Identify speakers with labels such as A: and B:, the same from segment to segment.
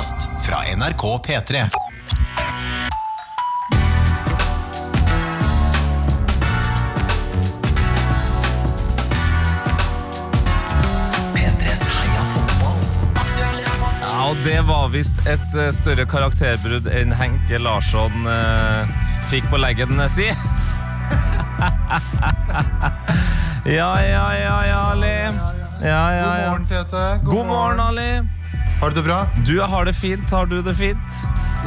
A: podkast fra NRK P3.
B: P3s Heia fotball.
C: Ja, og det var visst et eh, større karakterbrudd enn Henke Larsson eh, fikk på leggen si. ja, ja, ja, ja, Ali. Ja, ja,
D: God morgen, Tete.
C: God morgen, Ali.
D: Har du det bra?
C: Du har det fint. Har du det fint?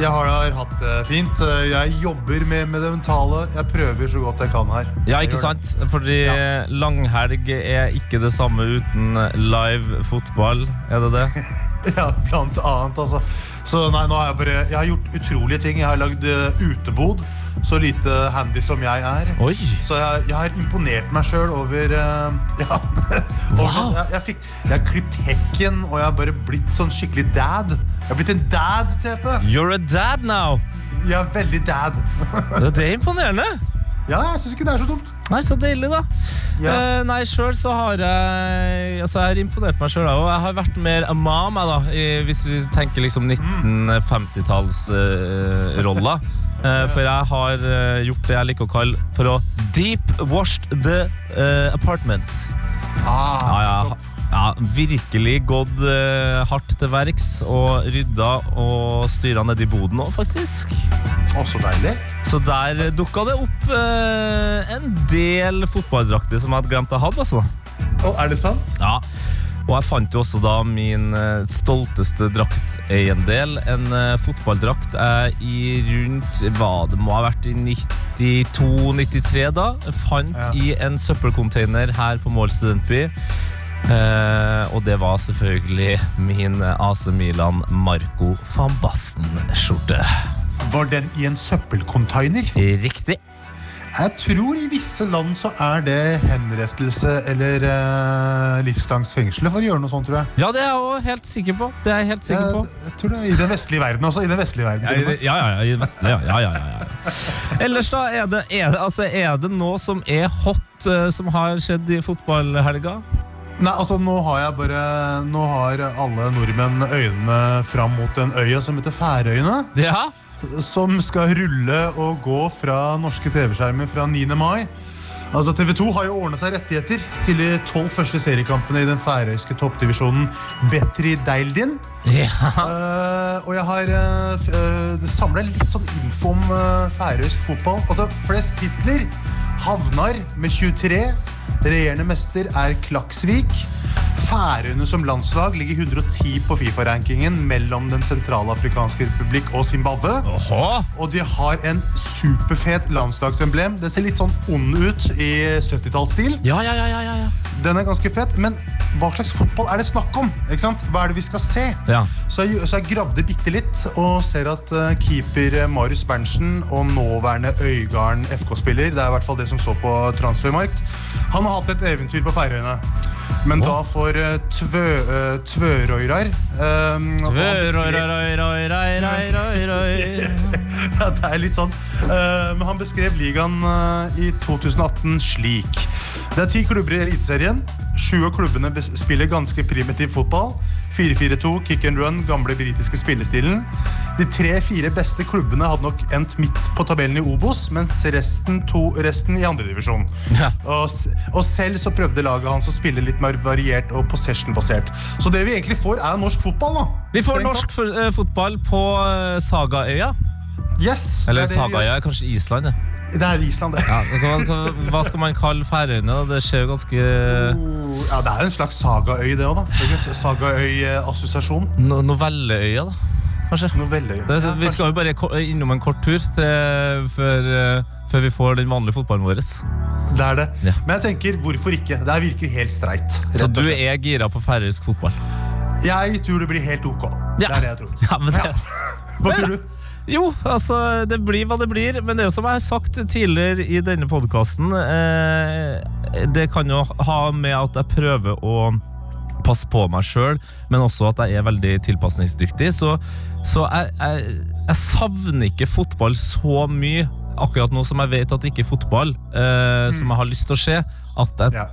D: Jeg har har hatt det fint. Jeg jobber med, med det mentale. Jeg prøver så godt jeg kan her.
C: Ja, ikke sant? Fordi
D: Ja.
C: langhelg er ikke det samme uten live fotball. Er det det?
D: Ja, blant annet, altså. Så nei, nå har jeg bare Jeg har gjort utrolige ting. Jeg har lagd eh, utebod. Så lite handy som jeg er.
C: Oi!
D: Så jeg, jeg har imponert meg sjøl over uh, Ja.
C: Wow.
D: jeg, jeg, fikk, jeg har klippet hekken, og jeg har bare blitt sånn skikkelig dad. Jeg har blitt en dad, Tete.
C: You're a dad now!
D: Jeg er veldig dad.
C: Det er imponerende.
D: Ja, jeg syns ikke det er så dumt.
C: Nei, Så deilig, da.
D: Ja.
C: Uh, nei, sjøl så har jeg Altså, jeg har imponert meg sjøl, og jeg har vært mer mom, jeg, da. I, hvis vi tenker liksom 1950-tallsroller. Eh, for jeg har eh, gjort det jeg liker å kalle for å deep washed the uh, apartment.
D: Ah,
C: Ja, ja, ja, virkelig gått uh, hardt til verks og rydda og styra nedi boden òg, faktisk.
D: Å, så deilig.
C: Så der dukka det opp uh, en del fotballdrakter som jeg hadde glemt jeg hadde. altså.
D: Å, er det sant?
C: Ja, og jeg fant jo også da min eh, stolteste drakteiendel. En eh, fotballdrakt jeg i rundt hva det må ha vært i 92-93 da. Fant
D: Ja.
C: i en søppelcontainer her på Mål studentby. Eh, og det var selvfølgelig min AC Milan Marco van Basten-skjorte.
D: Var den i en søppelcontainer?
C: Riktig.
D: Jeg tror i visse land så er det henrettelse eller uh, livslangs fengsel for å gjøre noe sånt, tror jeg.
C: Ja, det er jeg også helt sikker på. Det er jeg helt sikker på.
D: Jeg, jeg tror det er I den vestlige verden også. I den vestlige verden.
C: Ja, i-
D: med.
C: ja, ja, i Vestli, ja. ja, ja, ja, ja. Ellers da, er det, er, det, altså, er det noe som er hot uh, som har skjedd i fotballhelga?
D: Nei, altså Nå har jeg bare Nå har alle nordmenn øynene fram mot en øya som heter Færøyene.
C: Ja.
D: Som skal rulle og gå fra norske TV-skjermer fra 9. mai. Altså TV 2 har jo ordnet seg rettigheter til de tolv første seriekampene i den færøyske toppdivisjonen Betri Deildin.
C: ja.
D: Uh, og jeg har uh, samla litt sånn info om uh, færøysk fotball. Altså, Flest titler. Havnar med 23. Regjerende mester er Klaksvik. Færøyene som landslag ligger 110 på Fifa-rankingen mellom Den sentralafrikanske republikk og Zimbabwe.
C: Åhå.
D: Og de har en superfet landslagsemblem. Det ser litt sånn ond ut i 70-tallsstil.
C: Ja, ja, ja, ja, ja, ja.
D: Den er ganske fet, men hva slags fotball er det snakk om? Ikke sant? Hva er det vi skal se?
C: Ja.
D: Så jeg, så jeg gravde bitte litt og ser at uh, keeper eh, Marius Berntsen og nåværende Øygarden FK-spiller, det er i hvert fall det som så på Transfermarkt, han har hatt et eventyr på Færøyene. Men da for uh, tvø, uh, Tvørøyrar um,
C: røy, røy, røy, røy, røy.
D: ja, det er litt sånn. Eh, men han beskrev ligaen eh, i 2018 slik. Det er ti klubber i Eliteserien. Sju av klubbene spiller ganske primitiv fotball. 4-4-2, kick and run, gamle britiske spillestilen. De tre-fire beste klubbene hadde nok endt midt på tabellen i Obos, mens resten, to, resten i andredivisjon.
C: Ja.
D: Og, og selv så prøvde laget hans å spille litt mer variert og possession-basert. Så det vi egentlig får, er norsk fotball. da.
C: Vi får norsk eh, fotball på eh, Sagaøya.
D: Yes,
C: Eller
D: det er det vi
C: Sagaøya er kanskje Island. det.
D: Det er Island, det.
C: Ja, hva, hva, skal man kalle Færøyene? Det skjer jo ganske
D: Oh, Ja, Det er en slags sagaøy, det òg. Sagaøy-assosiasjon.
C: no Novelleøya, da? Kanskje? Novelleøya.
D: Ja,
C: vi skal jo bare innom en kort tur til, før, eh, før vi får den vanlige fotballen vår.
D: det er det.
C: Ja.
D: Men jeg tenker, hvorfor ikke? Det her virker helt streit.
C: Så du er gira på færøysk fotball?
D: Jeg tror det blir helt ok.
C: Ja.
D: Det er det jeg tror.
C: Ja, men det,
D: Hva tror du?
C: Jo, altså, det blir hva det blir. Men det er jo som jeg har sagt tidligere i denne podkasten, eh, det kan jo ha med at jeg prøver å passe på meg sjøl, men også at jeg er veldig tilpasningsdyktig. Så, så jeg, jeg, jeg savner ikke fotball så mye akkurat nå som jeg vet at det ikke er fotball eh, som jeg har lyst til å se, at jeg
D: Ja.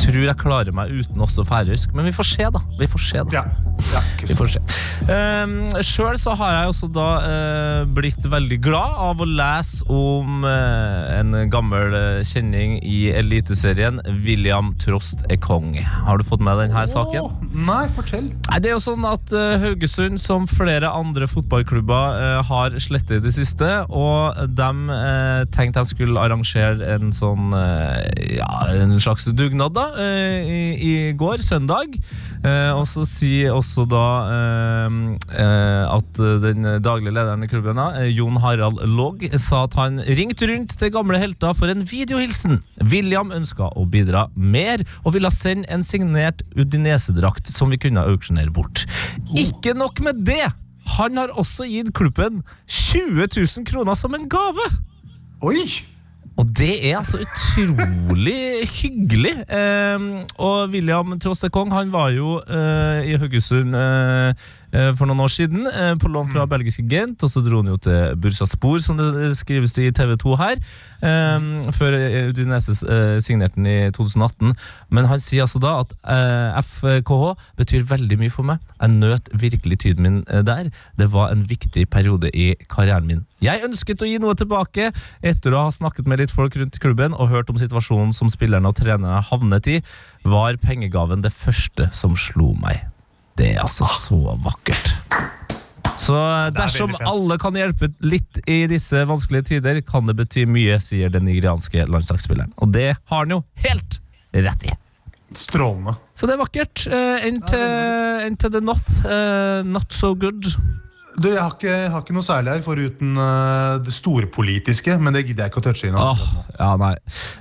C: tror jeg klarer meg uten også færøysk. Men vi får se, da. Vi får se, da.
D: ja. Ja,
C: Vi får se. Um, Sjøl så har jeg også da uh, blitt veldig glad av å lese om uh, en gammel eh, kjenning i Eliteserien, William Trost er kong. Har du fått med denne saken?
D: Nei, fortell.
C: Nei, det er jo sånn at uh, Haugesund, som flere andre fotballklubber, eh, har slettet i det siste. Og de eh, tenkte de skulle arrangere en sånn eh, Ja, en slags dugnad, da, eh, i, i går, søndag. Eh, og så sier også da eh, eh, at den daglige lederen i klubben, Jon Harald Logg, sa at han ringte rundt til gamle helter for en videohilsen. William ønska å bidra mer, og ville sende en signert Udinese-drakt som vi kunne auksjonere bort. Ikke nok med det! Han har også gitt klubben 20 000 kroner som en gave!
D: Oi!
C: Og det er altså utrolig hyggelig. Eh, og William Trosse Kong han var jo eh, i Haugesund eh, eh, for noen år siden, eh, på lån fra belgiske Gent. Og så dro han jo til Bursa Spor, som det skrives i TV 2 her. Eh, før eh, Udinese eh, signerte den i 2018. Men han sier altså da at eh, FKH betyr veldig mye for meg. Jeg nøt virkelig tiden min eh, der. Det var en viktig periode i karrieren min. Jeg ønsket å gi noe tilbake etter å ha snakket med litt folk rundt klubben og hørt om situasjonen som spillerne og trenerne havnet i, var pengegaven det første som slo meg. Det er altså så vakkert. Så dersom alle kan hjelpe litt i disse vanskelige tider, kan det bety mye, sier den nigerianske landslagsspilleren. Og det har han jo helt rett i.
D: Strålende.
C: Så det er vakkert. Uh, into, til the north. uh, not so good.
D: Du, jeg har ikke, jeg har ikke noe særlig her foruten uh, det storpolitiske, men det gidder jeg ikke å touche innom.
C: Oh, ja, nei.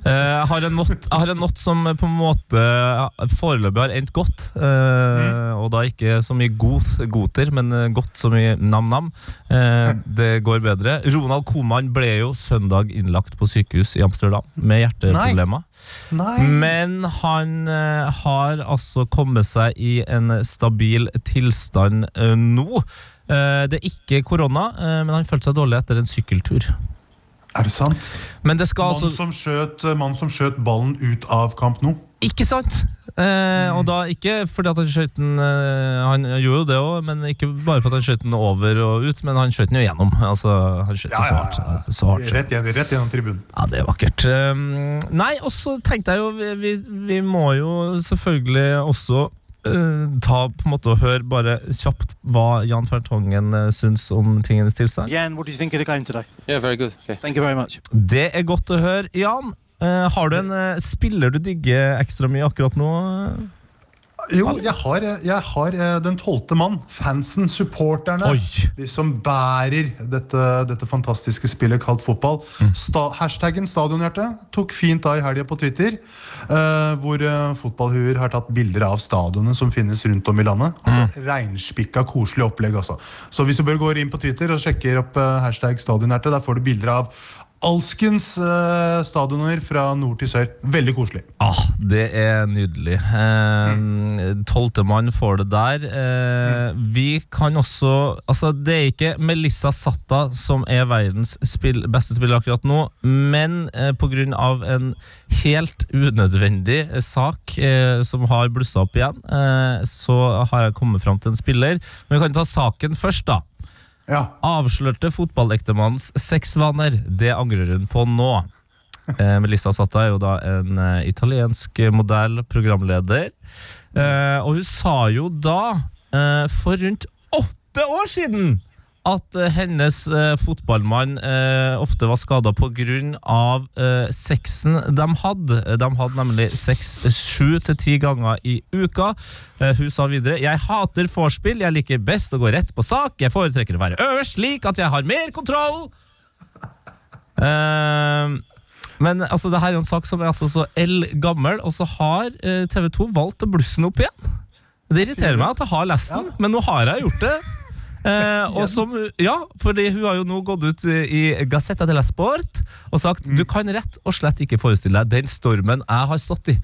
C: Eh, jeg har en not, har en not som på en måte eh, foreløpig har endt godt. Mm. Og da ikke så mye god, goter, men eh, godt så mye nam-nam. Eh, det går bedre. Ronald Koman ble jo søndag innlagt på sykehus i Amsterdam med hjerteproblemer. Men han eh, har altså kommet seg i en stabil tilstand eh, nå. Eh, det er ikke korona, eh, men han følte seg dårlig etter en sykkeltur.
D: Er det sant?
C: Men det skal
D: Mann
C: altså
D: som, skjøt, mann som skjøt ballen ut av Camp Nou.
C: Ikke sant? Eh, og da ikke fordi at han skjøt den eh, Han gjorde jo det òg, men ikke bare fordi han skjøt den over og ut, men han skjøt den jo gjennom. Altså, han skjøt jo så hardt. Så hardt.
D: Rett, rett gjennom tribunen.
C: Ja, det er vakkert. Nei, og så tenkte jeg jo vi, vi, vi må jo selvfølgelig også uh, ta på en måte og høre bare kjapt hva Jan Fertongen uh, syns om tingenes tilstand.
B: Jan, what do you think of the game today?
E: Yeah, very good. Okay.
B: Thank you very much.
C: Det er godt å høre. Jan, uh, har du en uh, spiller du digger ekstra mye akkurat nå?
D: Jo, jeg har, jeg har eh, den tolvte mann. Fansen, supporterne.
C: Oi.
D: De som bærer dette, dette fantastiske spillet kalt fotball. Sta, hashtaggen Stadionhjerte tok fint av i helga på Twitter. eh, hvor uh, fotballhuer har tatt bilder av stadionene som finnes rundt om i landet. Altså Reinspikka, koselig opplegg. Altså. Så hvis du bør gå inn på Twitter og sjekker opp eh, hashtag Stadionhjerte, der får du bilder av alskens uh, stadioner fra nord til sør. Veldig koselig.
C: Ah, det er nydelig. Eh, Tolvtemann får det der. Eh, vi kan også Altså, det er ikke Melissa Satta som er verdens spill, beste spiller akkurat nå, men eh, pga. en helt unødvendig eh, sak eh, som har blussa opp igjen, eh, så har jeg kommet fram til en spiller. Men vi kan ta saken først, da.
D: Ja.
C: Avslørte fotballektemannens sexvaner. Det angrer hun på nå. Eh, Melissa Satta er jo da en eh, italiensk modell, programleder. Eh, og hun sa jo da, eh, for rundt åtte år siden, at eh, hennes eh, fotballmann eh, ofte var skada pga. Eh, sexen de hadde. De hadde nemlig sex sju til ti ganger i uka. Hun sa videre Jeg hater vorspiel, jeg liker best å gå rett på sak. Jeg foretrekker å være øverst, slik at jeg har mer kontroll. Eh, men altså, det her er en sak som er altså så eldgammel, og så har TV 2 valgt å blusse den opp igjen. Det irriterer meg at jeg har lest den, men nå har jeg gjort det. Eh, og som, ja, fordi Hun har jo nå gått ut i Gazzetta della Sport og sagt du kan rett og slett ikke forestille deg den stormen jeg har stått i.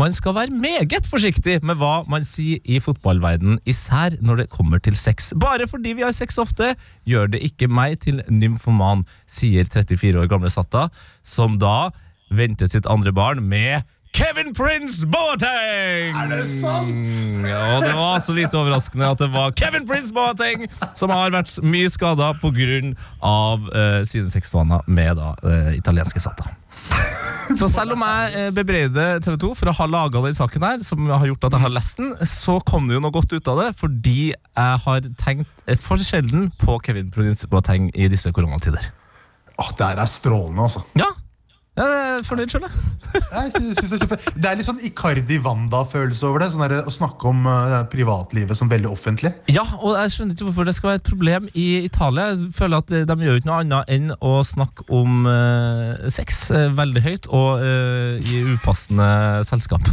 C: Man skal være meget forsiktig med hva man sier i fotballverdenen, især når det kommer til sex. Bare fordi vi har sex ofte, gjør det ikke meg til nymfoman, sier 34 år gamle Satta, som da venter sitt andre barn med Kevin Prince Boateng!
D: Er det sant?
C: Ja, det var så lite overraskende at det var Kevin Prince Boateng som har vært mye skada pga. Uh, sine sexvaner med da, uh, italienske sata. Så selv om jeg eh, bebreider TV 2 for å ha laga den saken her, som har gjort at jeg har lest den, så kom det jo noe godt ut av det, fordi jeg har tenkt eh, for sjelden på Kevin Prince Boateng i disse koronatider.
D: Åh, det her er strålende, altså.
C: Ja, jeg er fornøyd sjøl, jeg.
D: Det, er det er litt sånn Icardi-Wanda-følelse over det. Sånn der, å snakke om uh, privatlivet som veldig offentlig.
C: Ja, og jeg skjønner ikke hvorfor det skal være et problem i Italia. Jeg føler at de gjør jo ikke noe annet enn å snakke om uh, sex uh, veldig høyt og i upassende selskap.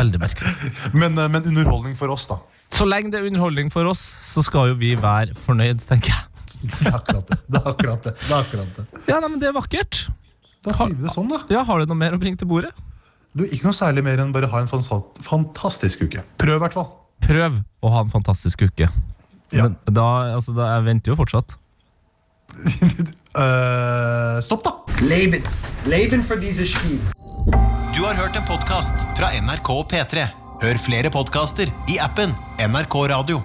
C: veldig merkelig.
D: Men, men underholdning for oss, da.
C: Så lenge det er underholdning for oss, så skal jo vi være fornøyd, tenker jeg.
D: Det er akkurat det. Det er akkurat det. det, er akkurat det.
C: Ja, nei, men Det er vakkert.
D: Da sier vi det sånn, da.
C: Ja, Har du noe mer å bringe til bordet?
D: Du, Ikke noe særlig mer enn bare ha en fantastisk uke. Prøv, i hvert fall.
C: Prøv å ha en fantastisk uke.
D: Ja.
C: Men da, altså, da, jeg venter jo fortsatt.
D: uh, stopp, da!
B: Leben. Leben for diese Spiel.
A: Du har hørt en podkast fra NRK P3. Hør flere podkaster i appen NRK Radio.